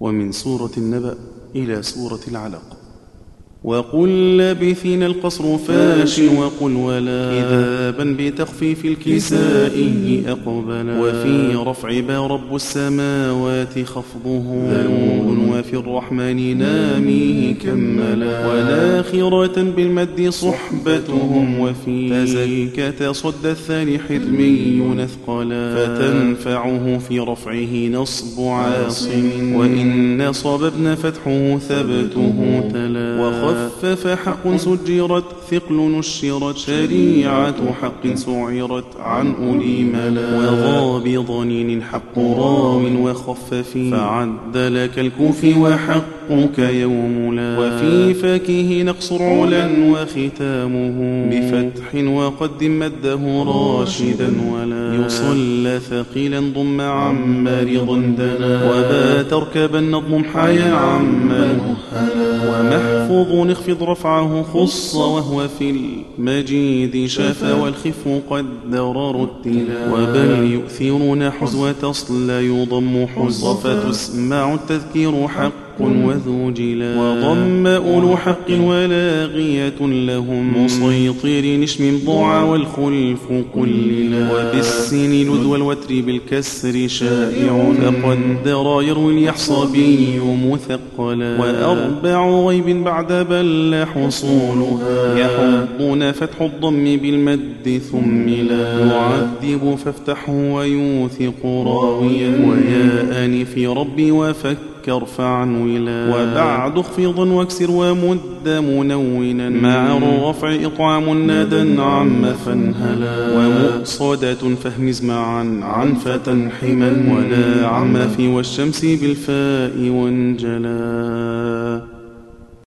ومن سورة النبأ إلى سورة العلق. وقل لبثنا القصر فاش وقل ولا كذابا بتخفيف الكسائي أقبلا. وفي رفع با رب السماوات خفضه. ذنوب. وفي الرحمن ناميه كملا. وناخرة بالمد صحبتهم. وفي تزكة صد الثاني حتمي نثقلا فتنفعه في رفعه نصب عاصم. وإن صببن فتحه ثبته تلا. خفف حق سجرت ثقل نشرت شريعة حق سعرت عن أولي ملا وغاب ضنين حق راو وخفف. فعد لك الكوف وحقك يوم لا. وفي فكه نقصر علا وختامه. بفتح وقدم مده راشدا ولا. يصلى ثقيلا ضم عم رضا دنا. وبا تركبا نظم حيا عم ومحفوظ اخفض رفعه خص وهو في المجيد شفا والخف قدر رتلا وبل يؤثرون حزوة أصل يضم حز فتسمع التذكير حق. وذو جلا وضم أولو حق ولاغية لهم. مسيطر نشم ضاع والخلف قللا وبالسن لذ والوتر بالكسر شائع. فقدر يروي اليحصبي مثقلا وأربع غيب بعد بل حصولها يحضون فتح الضم بالمد ثم لا يعذب فافتحه ويوثق راويا. ويا أنف ربي وفك ارفع ولا وبعد اخفض واكسر ومد منونا. مع الرفع إطعام نادا عم فانهلا. ومؤصدة فهمز معا عن فتنحما ولا عم في والشمس بالفاء وانجلا.